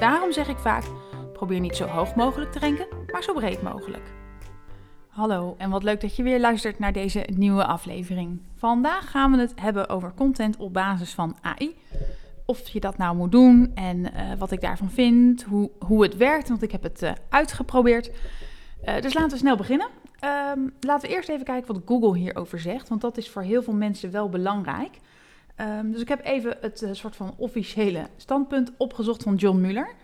Daarom zeg ik vaak: probeer niet zo hoog mogelijk te renken, maar zo breed mogelijk. Hallo en wat leuk dat je weer luistert naar deze nieuwe aflevering. Vandaag gaan we het hebben over content op basis van AI. Of je dat nou moet doen en uh, wat ik daarvan vind, hoe, hoe het werkt, want ik heb het uh, uitgeprobeerd. Uh, dus laten we snel beginnen. Um, laten we eerst even kijken wat Google hierover zegt, want dat is voor heel veel mensen wel belangrijk. Um, dus ik heb even het uh, soort van officiële standpunt opgezocht van John Muller.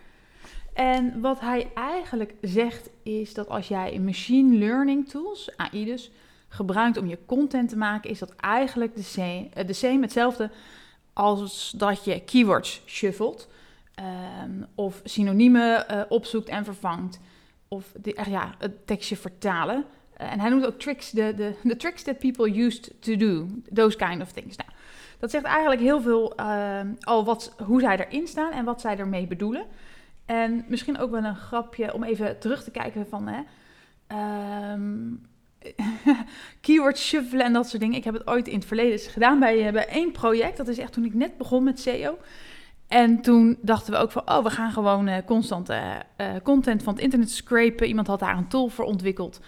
En wat hij eigenlijk zegt is dat als jij machine learning tools, AI dus, gebruikt om je content te maken, is dat eigenlijk de same, uh, de same hetzelfde als dat je keywords shuffelt. Um, of synoniemen uh, opzoekt en vervangt. Of die, ja, het tekstje vertalen. En hij noemt ook tricks, de, de, de tricks that people used to do. Those kind of things. Nou, dat zegt eigenlijk heel veel uh, al wat, hoe zij erin staan en wat zij ermee bedoelen. En misschien ook wel een grapje om even terug te kijken van hè, um, keyword shuffelen en dat soort dingen. Ik heb het ooit in het verleden gedaan bij, bij één project. Dat is echt toen ik net begon met SEO. En toen dachten we ook van, oh, we gaan gewoon uh, constant content van het internet scrapen. Iemand had daar een tool voor ontwikkeld.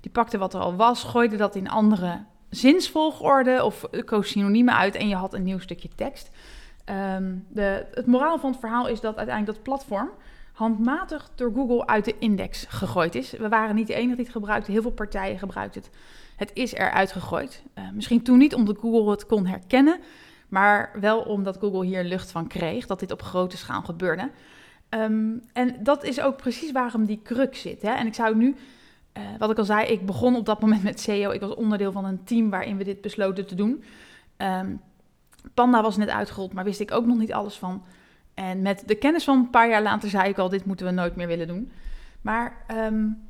Die pakte wat er al was, gooide dat in andere zinsvolgorde of koos synoniemen uit en je had een nieuw stukje tekst. Um, de, het moraal van het verhaal is dat uiteindelijk dat platform handmatig door Google uit de index gegooid is. We waren niet de enige die het gebruikte, heel veel partijen gebruikten het. Het is eruit gegooid. Uh, misschien toen niet omdat Google het kon herkennen, maar wel omdat Google hier lucht van kreeg dat dit op grote schaal gebeurde. Um, en dat is ook precies waarom die crux zit. Hè? En ik zou nu uh, wat ik al zei, ik begon op dat moment met SEO. Ik was onderdeel van een team waarin we dit besloten te doen. Um, Panda was net uitgerold, maar wist ik ook nog niet alles van. En met de kennis van een paar jaar later zei ik al, dit moeten we nooit meer willen doen. Maar um,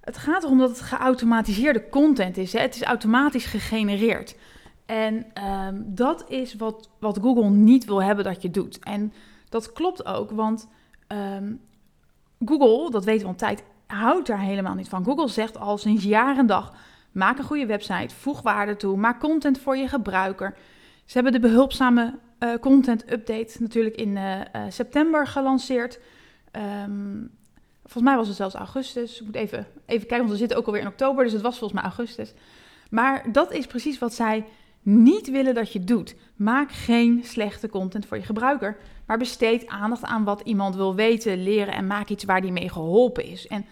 het gaat erom dat het geautomatiseerde content is. Hè? Het is automatisch gegenereerd. En um, dat is wat, wat Google niet wil hebben dat je doet. En dat klopt ook, want Google, dat weten we al tijd, houdt daar helemaal niet van. Google zegt al sinds jaar en dag: maak een goede website, voeg waarde toe, maak content voor je gebruiker. Ze hebben de behulpzame uh, content update natuurlijk in uh, uh, september gelanceerd. Um, volgens mij was het zelfs augustus. Ik moet even, even kijken, want we zitten ook alweer in oktober, dus het was volgens mij augustus. Maar dat is precies wat zij niet willen dat je doet. Maak geen slechte content voor je gebruiker, maar besteed aandacht aan wat iemand wil weten, leren en maak iets waar die mee geholpen is. En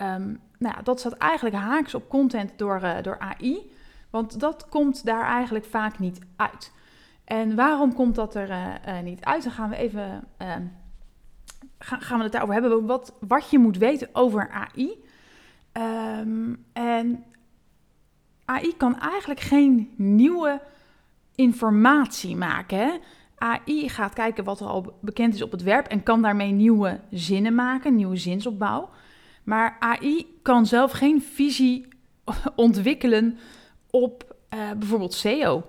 um, nou ja, dat staat eigenlijk haaks op content door, uh, door AI, want dat komt daar eigenlijk vaak niet uit. En waarom komt dat er uh, uh, niet uit? Dan gaan we even gaan, gaan we het daarover hebben, wat, wat je moet weten over AI. Um, en AI kan eigenlijk geen nieuwe informatie maken. Hè? AI gaat kijken wat er al bekend is op het werk en kan daarmee nieuwe zinnen maken, nieuwe zinsopbouw. Maar AI kan zelf geen visie ontwikkelen op uh, bijvoorbeeld SEO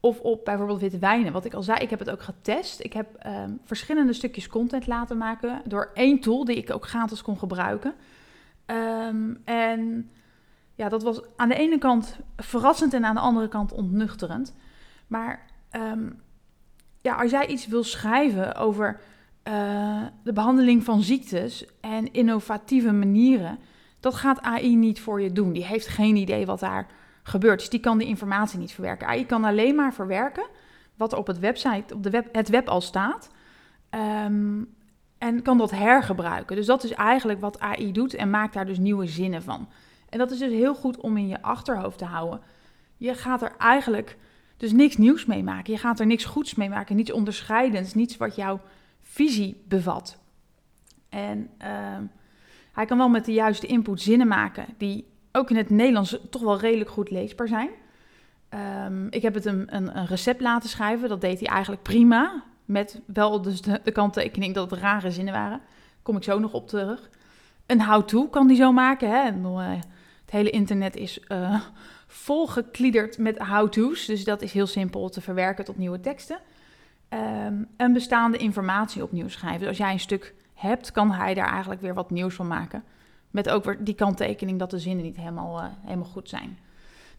of op bijvoorbeeld witte wijnen. Wat ik al zei, ik heb het ook getest. Ik heb um, verschillende stukjes content laten maken door één tool die ik ook gratis kon gebruiken. Um, en ja, dat was aan de ene kant verrassend en aan de andere kant ontnuchterend. Maar um, ja, als jij iets wil schrijven over uh, de behandeling van ziektes en innovatieve manieren, dat gaat AI niet voor je doen. Die heeft geen idee wat daar gebeurt. Dus die kan die informatie niet verwerken. AI kan alleen maar verwerken wat op het website, op de web, het web al staat. Um, en kan dat hergebruiken. Dus dat is eigenlijk wat AI doet en maakt daar dus nieuwe zinnen van. En dat is dus heel goed om in je achterhoofd te houden. Je gaat er eigenlijk dus niks nieuws mee maken. Je gaat er niks goeds mee maken, niets onderscheidends, niets wat jouw visie bevat. En uh, hij kan wel met de juiste input zinnen maken die ook in het Nederlands toch wel redelijk goed leesbaar zijn. Um, ik heb het een, een, een, recept laten schrijven, dat deed hij eigenlijk prima. Met wel dus de, kanttekening dat het rare zinnen waren. kom ik zo nog op terug. Een how-to kan die zo maken. Hè? Het hele internet is uh, volgekliederd met how-to's. Dus dat is heel simpel te verwerken tot nieuwe teksten. Um, een bestaande informatie opnieuw schrijven. Dus als jij een stuk hebt, kan hij daar eigenlijk weer wat nieuws van maken. Met ook weer die kanttekening dat de zinnen niet helemaal, uh, helemaal goed zijn.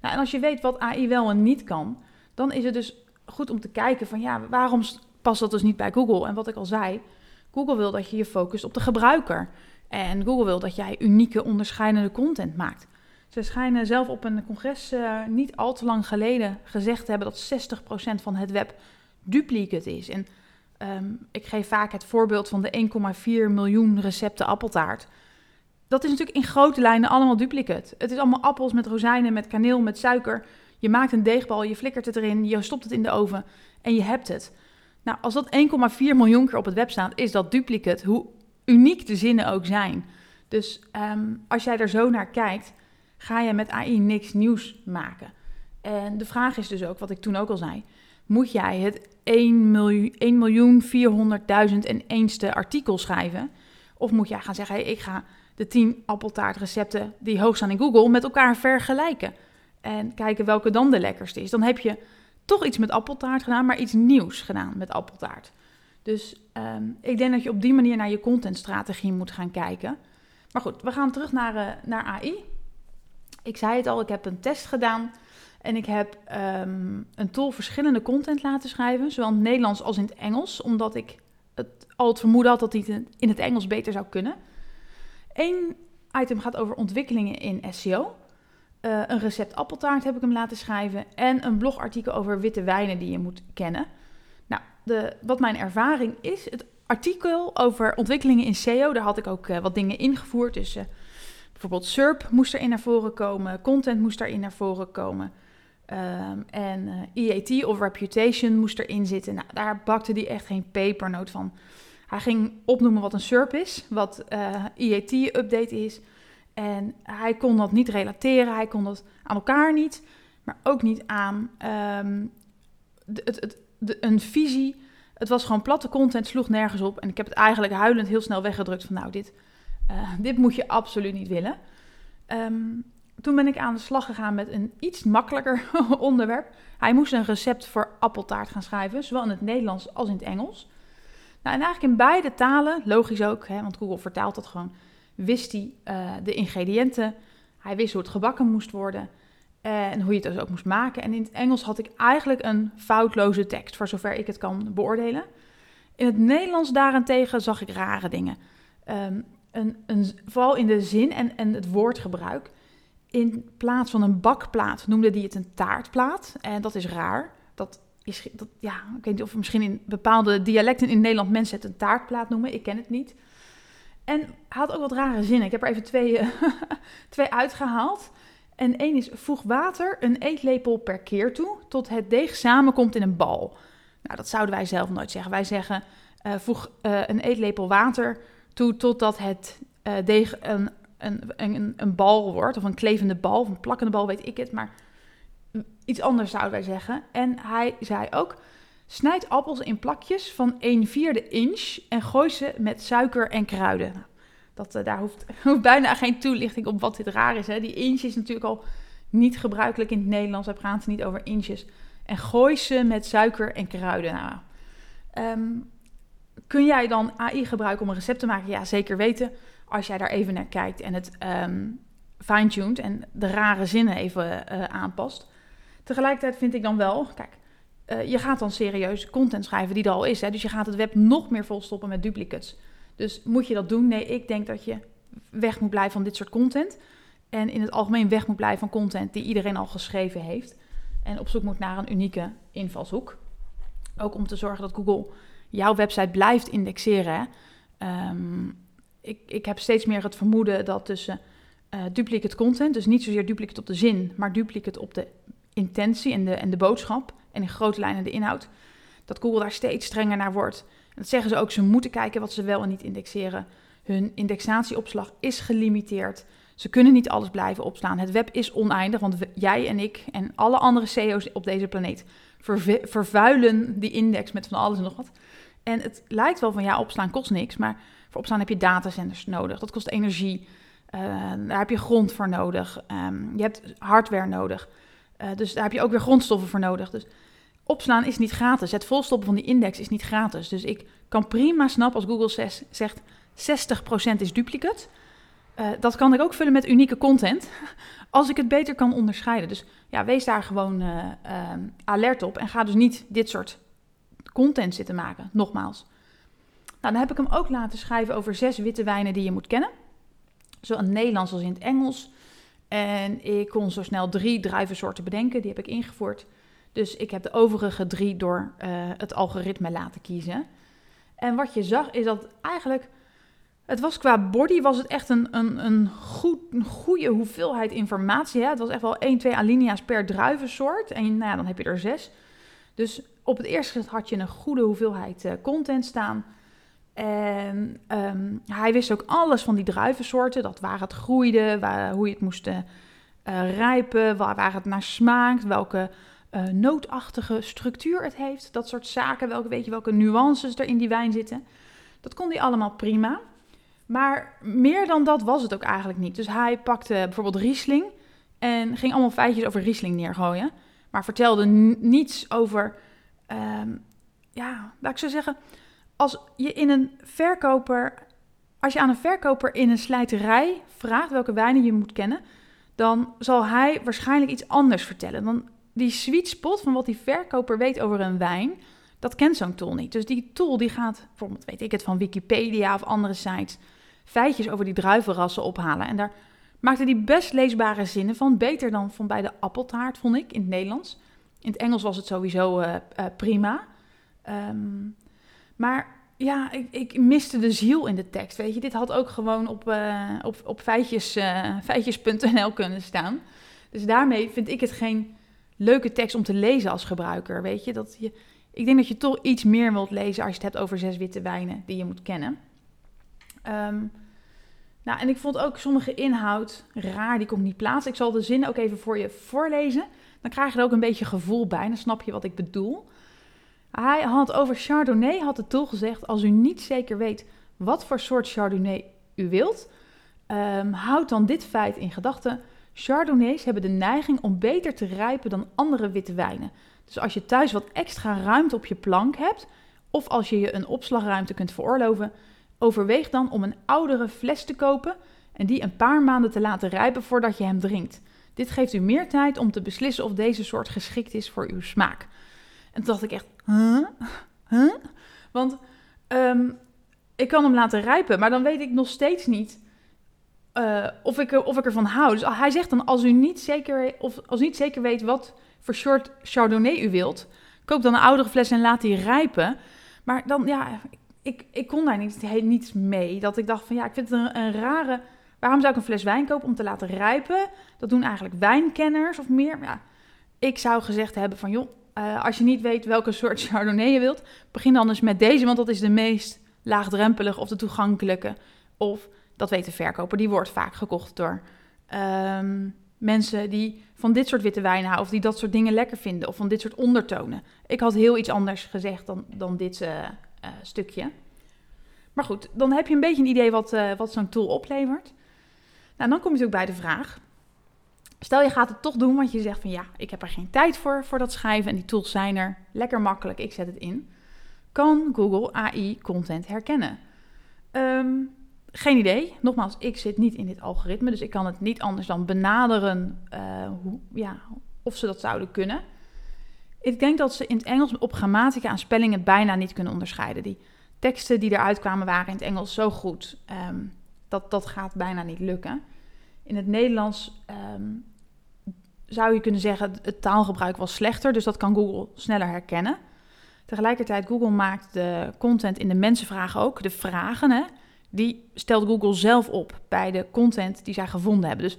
Nou, en als je weet wat AI wel en niet kan, dan is het dus goed om te kijken van ja, waarom past dat dus niet bij Google? En wat ik al zei, Google wil dat je je focust op de gebruiker. En Google wil dat jij unieke, onderscheidende content maakt. Ze schijnen zelf op een congres uh, niet al te lang geleden gezegd te hebben dat 60% van het web duplicate is. En um, ik geef vaak het voorbeeld van de 1,4 miljoen recepten appeltaart. Dat is natuurlijk in grote lijnen allemaal duplicate. Het is allemaal appels met rozijnen, met kaneel, met suiker. Je maakt een deegbal, je flikkert het erin, je stopt het in de oven en je hebt het. Nou, als dat 1,4 miljoen keer op het web staat, is dat duplicate, hoe uniek de zinnen ook zijn. Dus um, als jij er zo naar kijkt, ga je met AI niks nieuws maken. En de vraag is dus ook, wat ik toen ook al zei, moet jij het 1 miljoen, 400.000 en eenste artikel schrijven? Of moet jij gaan zeggen, hey, ik ga de 10 appeltaartrecepten die hoog staan in Google met elkaar vergelijken? En kijken welke dan de lekkerste is. Dan heb je toch iets met appeltaart gedaan, maar iets nieuws gedaan met appeltaart. Dus um, ik denk dat je op die manier naar je contentstrategie moet gaan kijken. Maar goed, we gaan terug naar, uh, naar AI. Ik zei het al, ik heb een test gedaan. En ik heb um, een tool verschillende content laten schrijven, zowel in het Nederlands als in het Engels, omdat ik het al het vermoeden had dat hij in het Engels beter zou kunnen. Eén item gaat over ontwikkelingen in SEO. Uh, een recept appeltaart heb ik hem laten schrijven. En een blogartikel over witte wijnen die je moet kennen. Nou, de, wat mijn ervaring is, het artikel over ontwikkelingen in SEO, daar had ik ook uh, wat dingen ingevoerd. Dus uh, bijvoorbeeld SERP moest erin naar voren komen, content moest erin naar voren komen. Um, en EAT of reputation moest erin zitten. Nou, daar bakte hij echt geen pepernoot van. Hij ging opnoemen wat een SERP is, wat EAT-update is. En hij kon dat niet relateren, hij kon dat aan elkaar niet, maar ook niet aan de, het, het, een visie. Het was gewoon platte content, sloeg nergens op. En ik heb het eigenlijk huilend heel snel weggedrukt van nou, dit, uh, dit moet je absoluut niet willen. Um, toen ben ik aan de slag gegaan met een iets makkelijker onderwerp. Hij moest een recept voor appeltaart gaan schrijven, zowel in het Nederlands als in het Engels. Nou, en eigenlijk in beide talen, logisch ook, hè, want Google vertaalt dat gewoon wist hij uh, de ingrediënten. Hij wist hoe het gebakken moest worden en hoe je het dus ook moest maken. En in het Engels had ik eigenlijk een foutloze tekst, voor zover ik het kan beoordelen. In het Nederlands daarentegen zag ik rare dingen. Um, een, een, vooral in de zin en, en het woordgebruik. In plaats van een bakplaat noemde hij het een taartplaat. En dat is raar. Dat is, dat, ja, ik weet niet of misschien in bepaalde dialecten in Nederland mensen het een taartplaat noemen. Ik ken het niet. En hij had ook wat rare zinnen. Ik heb er even twee, uh, twee uitgehaald. En één is: voeg water een eetlepel per keer toe tot het deeg samenkomt in een bal. Nou, dat zouden wij zelf nooit zeggen. Wij zeggen: uh, voeg uh, een eetlepel water toe totdat het deeg een, een, een, een bal wordt. Of een klevende bal, of een plakkende bal, weet ik het. Maar iets anders zouden wij zeggen. En hij zei ook: Snijd appels in plakjes van 1 vierde inch en gooi ze met suiker en kruiden. Nou, dat, uh, daar hoeft, bijna geen toelichting op wat dit raar is. Hè. Die inch is natuurlijk al niet gebruikelijk in het Nederlands. We praten niet over inches. En gooi ze met suiker en kruiden. Nou, um, kun jij dan AI gebruiken om een recept te maken? Ja, zeker weten. Als jij daar even naar kijkt en het um, fine-tuned en de rare zinnen even uh, aanpast. Tegelijkertijd vind ik dan wel, kijk, uh, je gaat dan serieus content schrijven die er al is. Hè? Dus je gaat het web nog meer volstoppen met duplicates. Dus moet je dat doen? Nee, ik denk dat je weg moet blijven van dit soort content. En in het algemeen weg moet blijven van content die iedereen al geschreven heeft. En op zoek moet naar een unieke invalshoek. Ook om te zorgen dat Google jouw website blijft indexeren. Um, ik, ik heb steeds meer het vermoeden dat tussen uh, duplicate content, dus niet zozeer duplicate op de zin, maar duplicate op de intentie en de, en de boodschap, en in grote lijnen de inhoud, dat Google daar steeds strenger naar wordt. En dat zeggen ze ook, ze moeten kijken wat ze wel en niet indexeren. Hun indexatieopslag is gelimiteerd. Ze kunnen niet alles blijven opslaan. Het web is oneindig, want jij en ik en alle andere CEO's op deze planeet vervuilen die index met van alles en nog wat. En het lijkt wel van ja, opslaan kost niks, maar voor opslaan heb je datacenters nodig. Dat kost energie. Uh, daar heb je grond voor nodig. Um, je hebt hardware nodig. Uh, dus daar heb je ook weer grondstoffen voor nodig. Dus opslaan is niet gratis. Het volstoppen van die index is niet gratis. Dus ik kan prima snappen als Google zegt 60% is duplicate. Uh, dat kan ik ook vullen met unieke content. Als ik het beter kan onderscheiden. Dus ja, wees daar gewoon uh, uh, alert op. En ga dus niet dit soort content zitten maken. Nogmaals. Nou, dan heb ik hem ook laten schrijven over zes witte wijnen die je moet kennen. Zowel in het Nederlands als in het Engels. En ik kon zo snel drie druivensoorten bedenken. Die heb ik ingevoerd. Dus ik heb de overige drie door uh, het algoritme laten kiezen. En wat je zag is dat eigenlijk het was qua body was het echt een, een, een, goed, een goede hoeveelheid informatie. Het was echt wel 1, 2 alinea's per druivensoort. En nou ja, dan heb je er zes. Dus op het eerste gezicht had je een goede hoeveelheid uh, content staan. En um, hij wist ook alles van die druivensoorten. Dat waar het groeide, waar, hoe je het moest uh, rijpen, waar, waar, het naar smaakt, welke nootachtige structuur het heeft. Dat soort zaken, welke, weet je welke nuances er in die wijn zitten. Dat kon hij allemaal prima. Maar meer dan dat was het ook eigenlijk niet. Dus hij pakte bijvoorbeeld Riesling en ging allemaal feitjes over Riesling neergooien. Maar vertelde niets over, um, ja, laat ik zo zeggen, als je in een verkoper, als je aan een verkoper in een slijterij vraagt welke wijnen je moet kennen, dan zal hij waarschijnlijk iets anders vertellen. Dan die sweet spot van wat die verkoper weet over een wijn, dat kent zo'n tool niet. Dus die tool die gaat, bijvoorbeeld weet ik het, van Wikipedia of andere sites feitjes over die druivenrassen ophalen. En daar maakte hij best leesbare zinnen van. Beter dan van bij de appeltaart, vond ik, in het Nederlands. In het Engels was het sowieso uh, uh, prima. Um, maar ja, ik, ik, miste de ziel in de tekst. Weet je, dit had ook gewoon op, uh, op, op feitjes, feitjes.nl kunnen staan. Dus daarmee vind ik het geen leuke tekst om te lezen als gebruiker. Weet je, dat je, ik denk dat je toch iets meer wilt lezen als je het hebt over zes witte wijnen die je moet kennen. Um, nou, en ik vond ook sommige inhoud raar, die komt niet plaatsen. Ik zal de zin ook even voor je voorlezen. Dan krijg je er ook een beetje gevoel bij, dan snap je wat ik bedoel. Hij had over Chardonnay, had het tool gezegd, als u niet zeker weet wat voor soort Chardonnay u wilt, um, houd dan dit feit in gedachten. Chardonnays hebben de neiging om beter te rijpen dan andere witte wijnen. Dus als je thuis wat extra ruimte op je plank hebt, of als je je een opslagruimte kunt veroorloven, Overweeg dan om een oudere fles te kopen en die een paar maanden te laten rijpen voordat je hem drinkt. Dit geeft u meer tijd om te beslissen of deze soort geschikt is voor uw smaak. En toen dacht ik echt, huh? Huh? Want um, ik kan hem laten rijpen, maar dan weet ik nog steeds niet uh, of, ik, of ik ervan hou. Dus hij zegt dan, als u niet zeker, of als u niet zeker weet wat voor soort Chardonnay u wilt, koop dan een oudere fles en laat die rijpen. Maar dan, ja, ik kon daar niet, niets mee. Dat ik dacht van ja, ik vind het een, rare. Waarom zou ik een fles wijn kopen om te laten rijpen? Dat doen eigenlijk wijnkenners of meer. Ja, ik zou gezegd hebben van joh, uh, als je niet weet welke soort Chardonnay je wilt, begin dan eens met deze, want dat is de meest laagdrempelige of de toegankelijke. Of dat weet de verkoper, die wordt vaak gekocht door um, mensen die van dit soort witte wijn houden of die dat soort dingen lekker vinden of van dit soort ondertonen. Ik had heel iets anders gezegd dan, dan dit. Uh, uh, stukje. Maar goed, dan heb je een beetje een idee wat, uh, wat zo'n tool oplevert. Nou, dan kom je natuurlijk bij de vraag. Stel je gaat het toch doen, want je zegt van ja, ik heb er geen tijd voor, voor dat schrijven en die tools zijn er. Lekker makkelijk, ik zet het in. Kan Google AI content herkennen? Um, geen idee. Nogmaals, ik zit niet in dit algoritme, dus ik kan het niet anders dan benaderen uh, hoe, ja, of ze dat zouden kunnen. Ik denk dat ze in het Engels op grammatica en spelling bijna niet kunnen onderscheiden. Die teksten die eruit kwamen waren in het Engels zo goed. Um, dat, dat gaat bijna niet lukken. In het Nederlands um, zou je kunnen zeggen, het taalgebruik was slechter, dus dat kan Google sneller herkennen. Tegelijkertijd, Google maakt de content in de mensenvragen ook, de vragen, hè, die stelt Google zelf op bij de content die zij gevonden hebben. Dus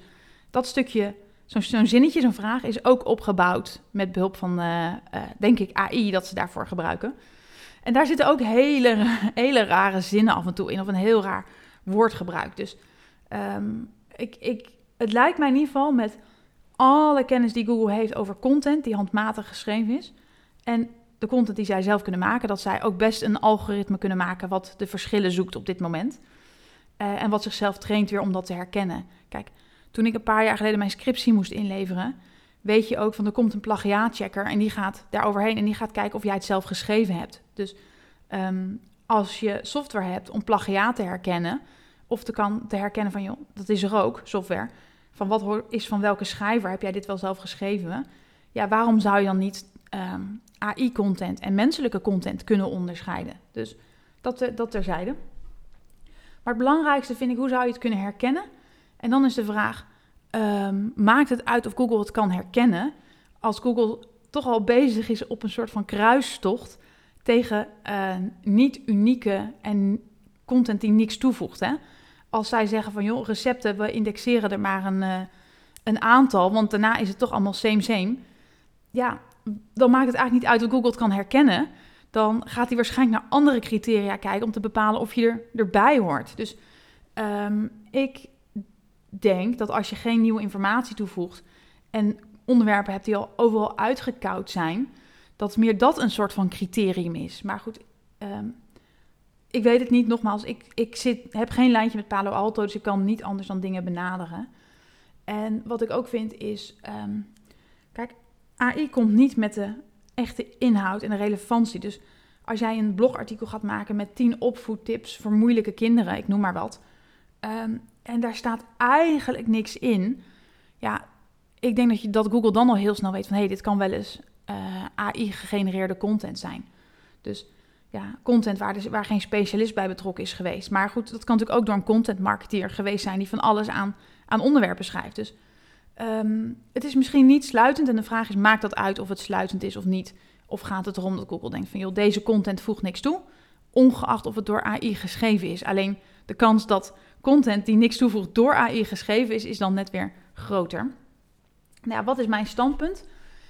dat stukje zo'n zo zinnetje, zo'n vraag is ook opgebouwd met behulp van, uh, uh, denk ik, AI dat ze daarvoor gebruiken. En daar zitten ook hele, hele rare zinnen af en toe in, of een heel raar woordgebruik. Dus um, ik, ik, het lijkt mij in ieder geval met alle kennis die Google heeft over content, die handmatig geschreven is, en de content die zij zelf kunnen maken, dat zij ook best een algoritme kunnen maken wat de verschillen zoekt op dit moment. Uh, en wat zichzelf traint weer om dat te herkennen. Kijk, toen ik een paar jaar geleden mijn scriptie moest inleveren, weet je ook van er komt een plagiaatchecker en die gaat daar overheen en die gaat kijken of jij het zelf geschreven hebt. Dus um, als je software hebt om plagiaat te herkennen, of te, kan, te herkennen van, joh, dat is er ook, software, van wat is van welke schrijver, heb jij dit wel zelf geschreven? Ja, waarom zou je dan niet ehm, AI-content en menselijke content kunnen onderscheiden? Dus dat, dat terzijde. Maar het belangrijkste vind ik, hoe zou je het kunnen herkennen? En dan is de vraag, um, maakt het uit of Google het kan herkennen? Als Google toch al bezig is op een soort van kruistocht tegen uh, niet unieke en content die niks toevoegt. Hè? Als zij zeggen van joh, recepten, we indexeren er maar een, uh, een aantal, want daarna is het toch allemaal same same. Ja, dan maakt het eigenlijk niet uit of Google het kan herkennen. Dan gaat hij waarschijnlijk naar andere criteria kijken om te bepalen of je er, erbij hoort. Dus um, ik denk dat als je geen nieuwe informatie toevoegt en onderwerpen hebt die al overal uitgekoud zijn, dat meer dat een soort van criterium is. Maar goed, um, ik weet het niet. Nogmaals, ik, ik zit, heb geen lijntje met Palo Alto, dus ik kan niet anders dan dingen benaderen. En wat ik ook vind is, um, kijk, AI komt niet met de echte inhoud en de relevantie. Dus als jij een blogartikel gaat maken met 10 opvoedtips voor moeilijke kinderen, ik noem maar wat, um, en daar staat eigenlijk niks in, ja, ik denk dat, je, dat Google dan al heel snel weet van, hé, hey, dit kan wel eens eh, AI-gegenereerde content zijn. Dus ja, content waar, dus, waar geen specialist bij betrokken is geweest. Maar goed, dat kan natuurlijk ook door een content marketeer geweest zijn die van alles aan, aan onderwerpen schrijft. Dus um, het is misschien niet sluitend. En de vraag is: maakt dat uit of het sluitend is of niet? Of gaat het erom dat Google denkt van joh, deze content voegt niks toe, ongeacht of het door AI geschreven is. Alleen de kans dat content die niks toevoegt door AI geschreven is, is dan net weer groter. Nou wat is mijn standpunt?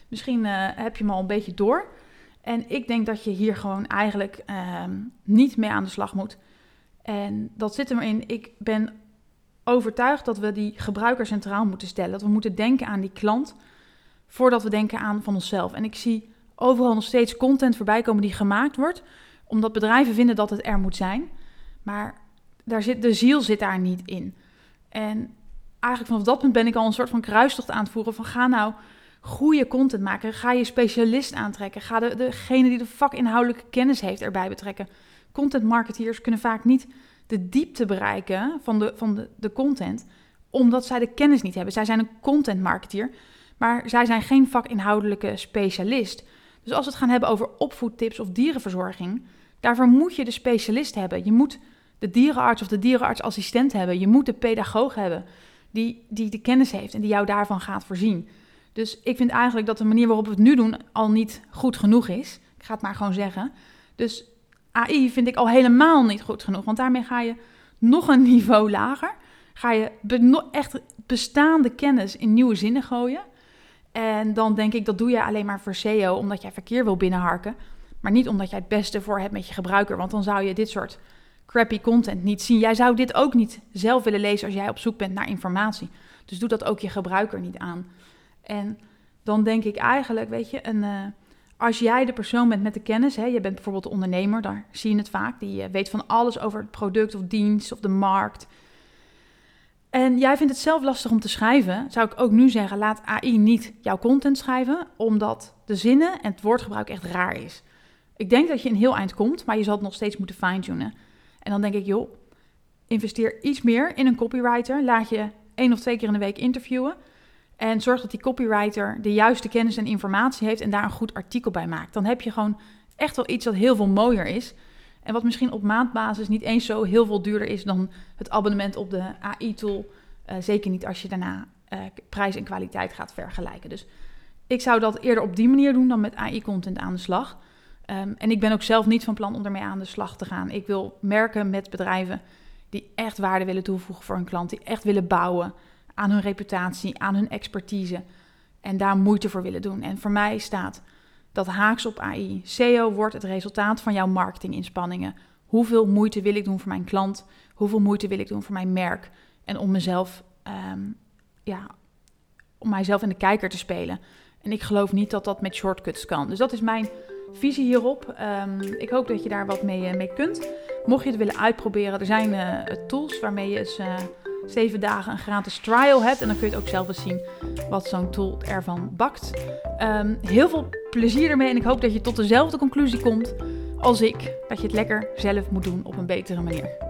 Misschien uh, heb je me al een beetje door. En ik denk dat je hier gewoon eigenlijk um, niet mee aan de slag moet. En dat zit er in. Ik ben overtuigd dat we die gebruiker centraal moeten stellen. Dat we moeten denken aan die klant voordat we denken aan van onszelf. En ik zie overal nog steeds content voorbij komen die gemaakt wordt, omdat bedrijven vinden dat het er moet zijn. Maar daar zit, de ziel zit daar niet in. En eigenlijk vanaf dat punt ben ik al een soort van kruistocht aan het voeren van ga nou goede content maken. Ga je specialist aantrekken. Ga de, degene die de vakinhoudelijke kennis heeft erbij betrekken. Content marketeers kunnen vaak niet de diepte bereiken van de, van de, de content, omdat zij de kennis niet hebben. Zij zijn een content marketeer, maar zij zijn geen vakinhoudelijke specialist. Dus als we het gaan hebben over opvoedtips of dierenverzorging, daarvoor moet je de specialist hebben. Je moet de dierenarts of de dierenartsassistent hebben. Je moet de pedagoog hebben die, die de kennis heeft en die jou daarvan gaat voorzien. Dus ik vind eigenlijk dat de manier waarop we het nu doen al niet goed genoeg is. Ik ga het maar gewoon zeggen. Dus AI vind ik al helemaal niet goed genoeg. Want daarmee ga je nog een niveau lager. Ga je echt bestaande kennis in nieuwe zinnen gooien. En dan denk ik, dat doe je alleen maar voor SEO, omdat jij verkeer wil binnenharken. Maar niet omdat jij het beste voor hebt met je gebruiker. Want dan zou je dit soort crappy content niet zien. Jij zou dit ook niet zelf willen lezen als jij op zoek bent naar informatie. Dus doe dat ook je gebruiker niet aan. En dan denk ik eigenlijk, weet je, een, uh, als jij de persoon bent met de kennis, hè, je bent bijvoorbeeld de ondernemer, daar zie je het vaak, die uh, weet van alles over het product of dienst of de markt. En jij vindt het zelf lastig om te schrijven, zou ik ook nu zeggen, laat AI niet jouw content schrijven, omdat de zinnen en het woordgebruik echt raar is. Ik denk dat je een heel eind komt, maar je zal het nog steeds moeten fine-tunen. En dan denk ik, joh, investeer iets meer in een copywriter. Laat je één of twee keer in de week interviewen. En zorg dat die copywriter de juiste kennis en informatie heeft en daar een goed artikel bij maakt. Dan heb je gewoon echt wel iets dat heel veel mooier is. En wat misschien op maandbasis niet eens zo heel veel duurder is dan het abonnement op de AI-tool. Eh, zeker niet als je daarna uh, prijs en kwaliteit gaat vergelijken. Dus ik zou dat eerder op die manier doen dan met AI-content aan de slag. Um, en ik ben ook zelf niet van plan om ermee aan de slag te gaan. Ik wil merken met bedrijven die echt waarde willen toevoegen voor hun klant, die echt willen bouwen aan hun reputatie, aan hun expertise en daar moeite voor willen doen. En voor mij staat dat haaks op AI. SEO wordt het resultaat van jouw marketinginspanningen. Hoeveel moeite wil ik doen voor mijn klant? Hoeveel moeite wil ik doen voor mijn merk? En om mezelf, um, ja, om mijzelf in de kijker te spelen. En ik geloof niet dat dat met shortcuts kan. Dus dat is mijn visie hierop. Ehm, ik hoop dat je daar wat mee, mee kunt. Mocht je het willen uitproberen, er zijn tools waarmee je eens zeven dagen een gratis trial hebt. En dan kun je het ook zelf eens zien wat zo'n tool ervan bakt. Ehm, heel veel plezier ermee en ik hoop dat je tot dezelfde conclusie komt als ik. Dat je het lekker zelf moet doen op een betere manier.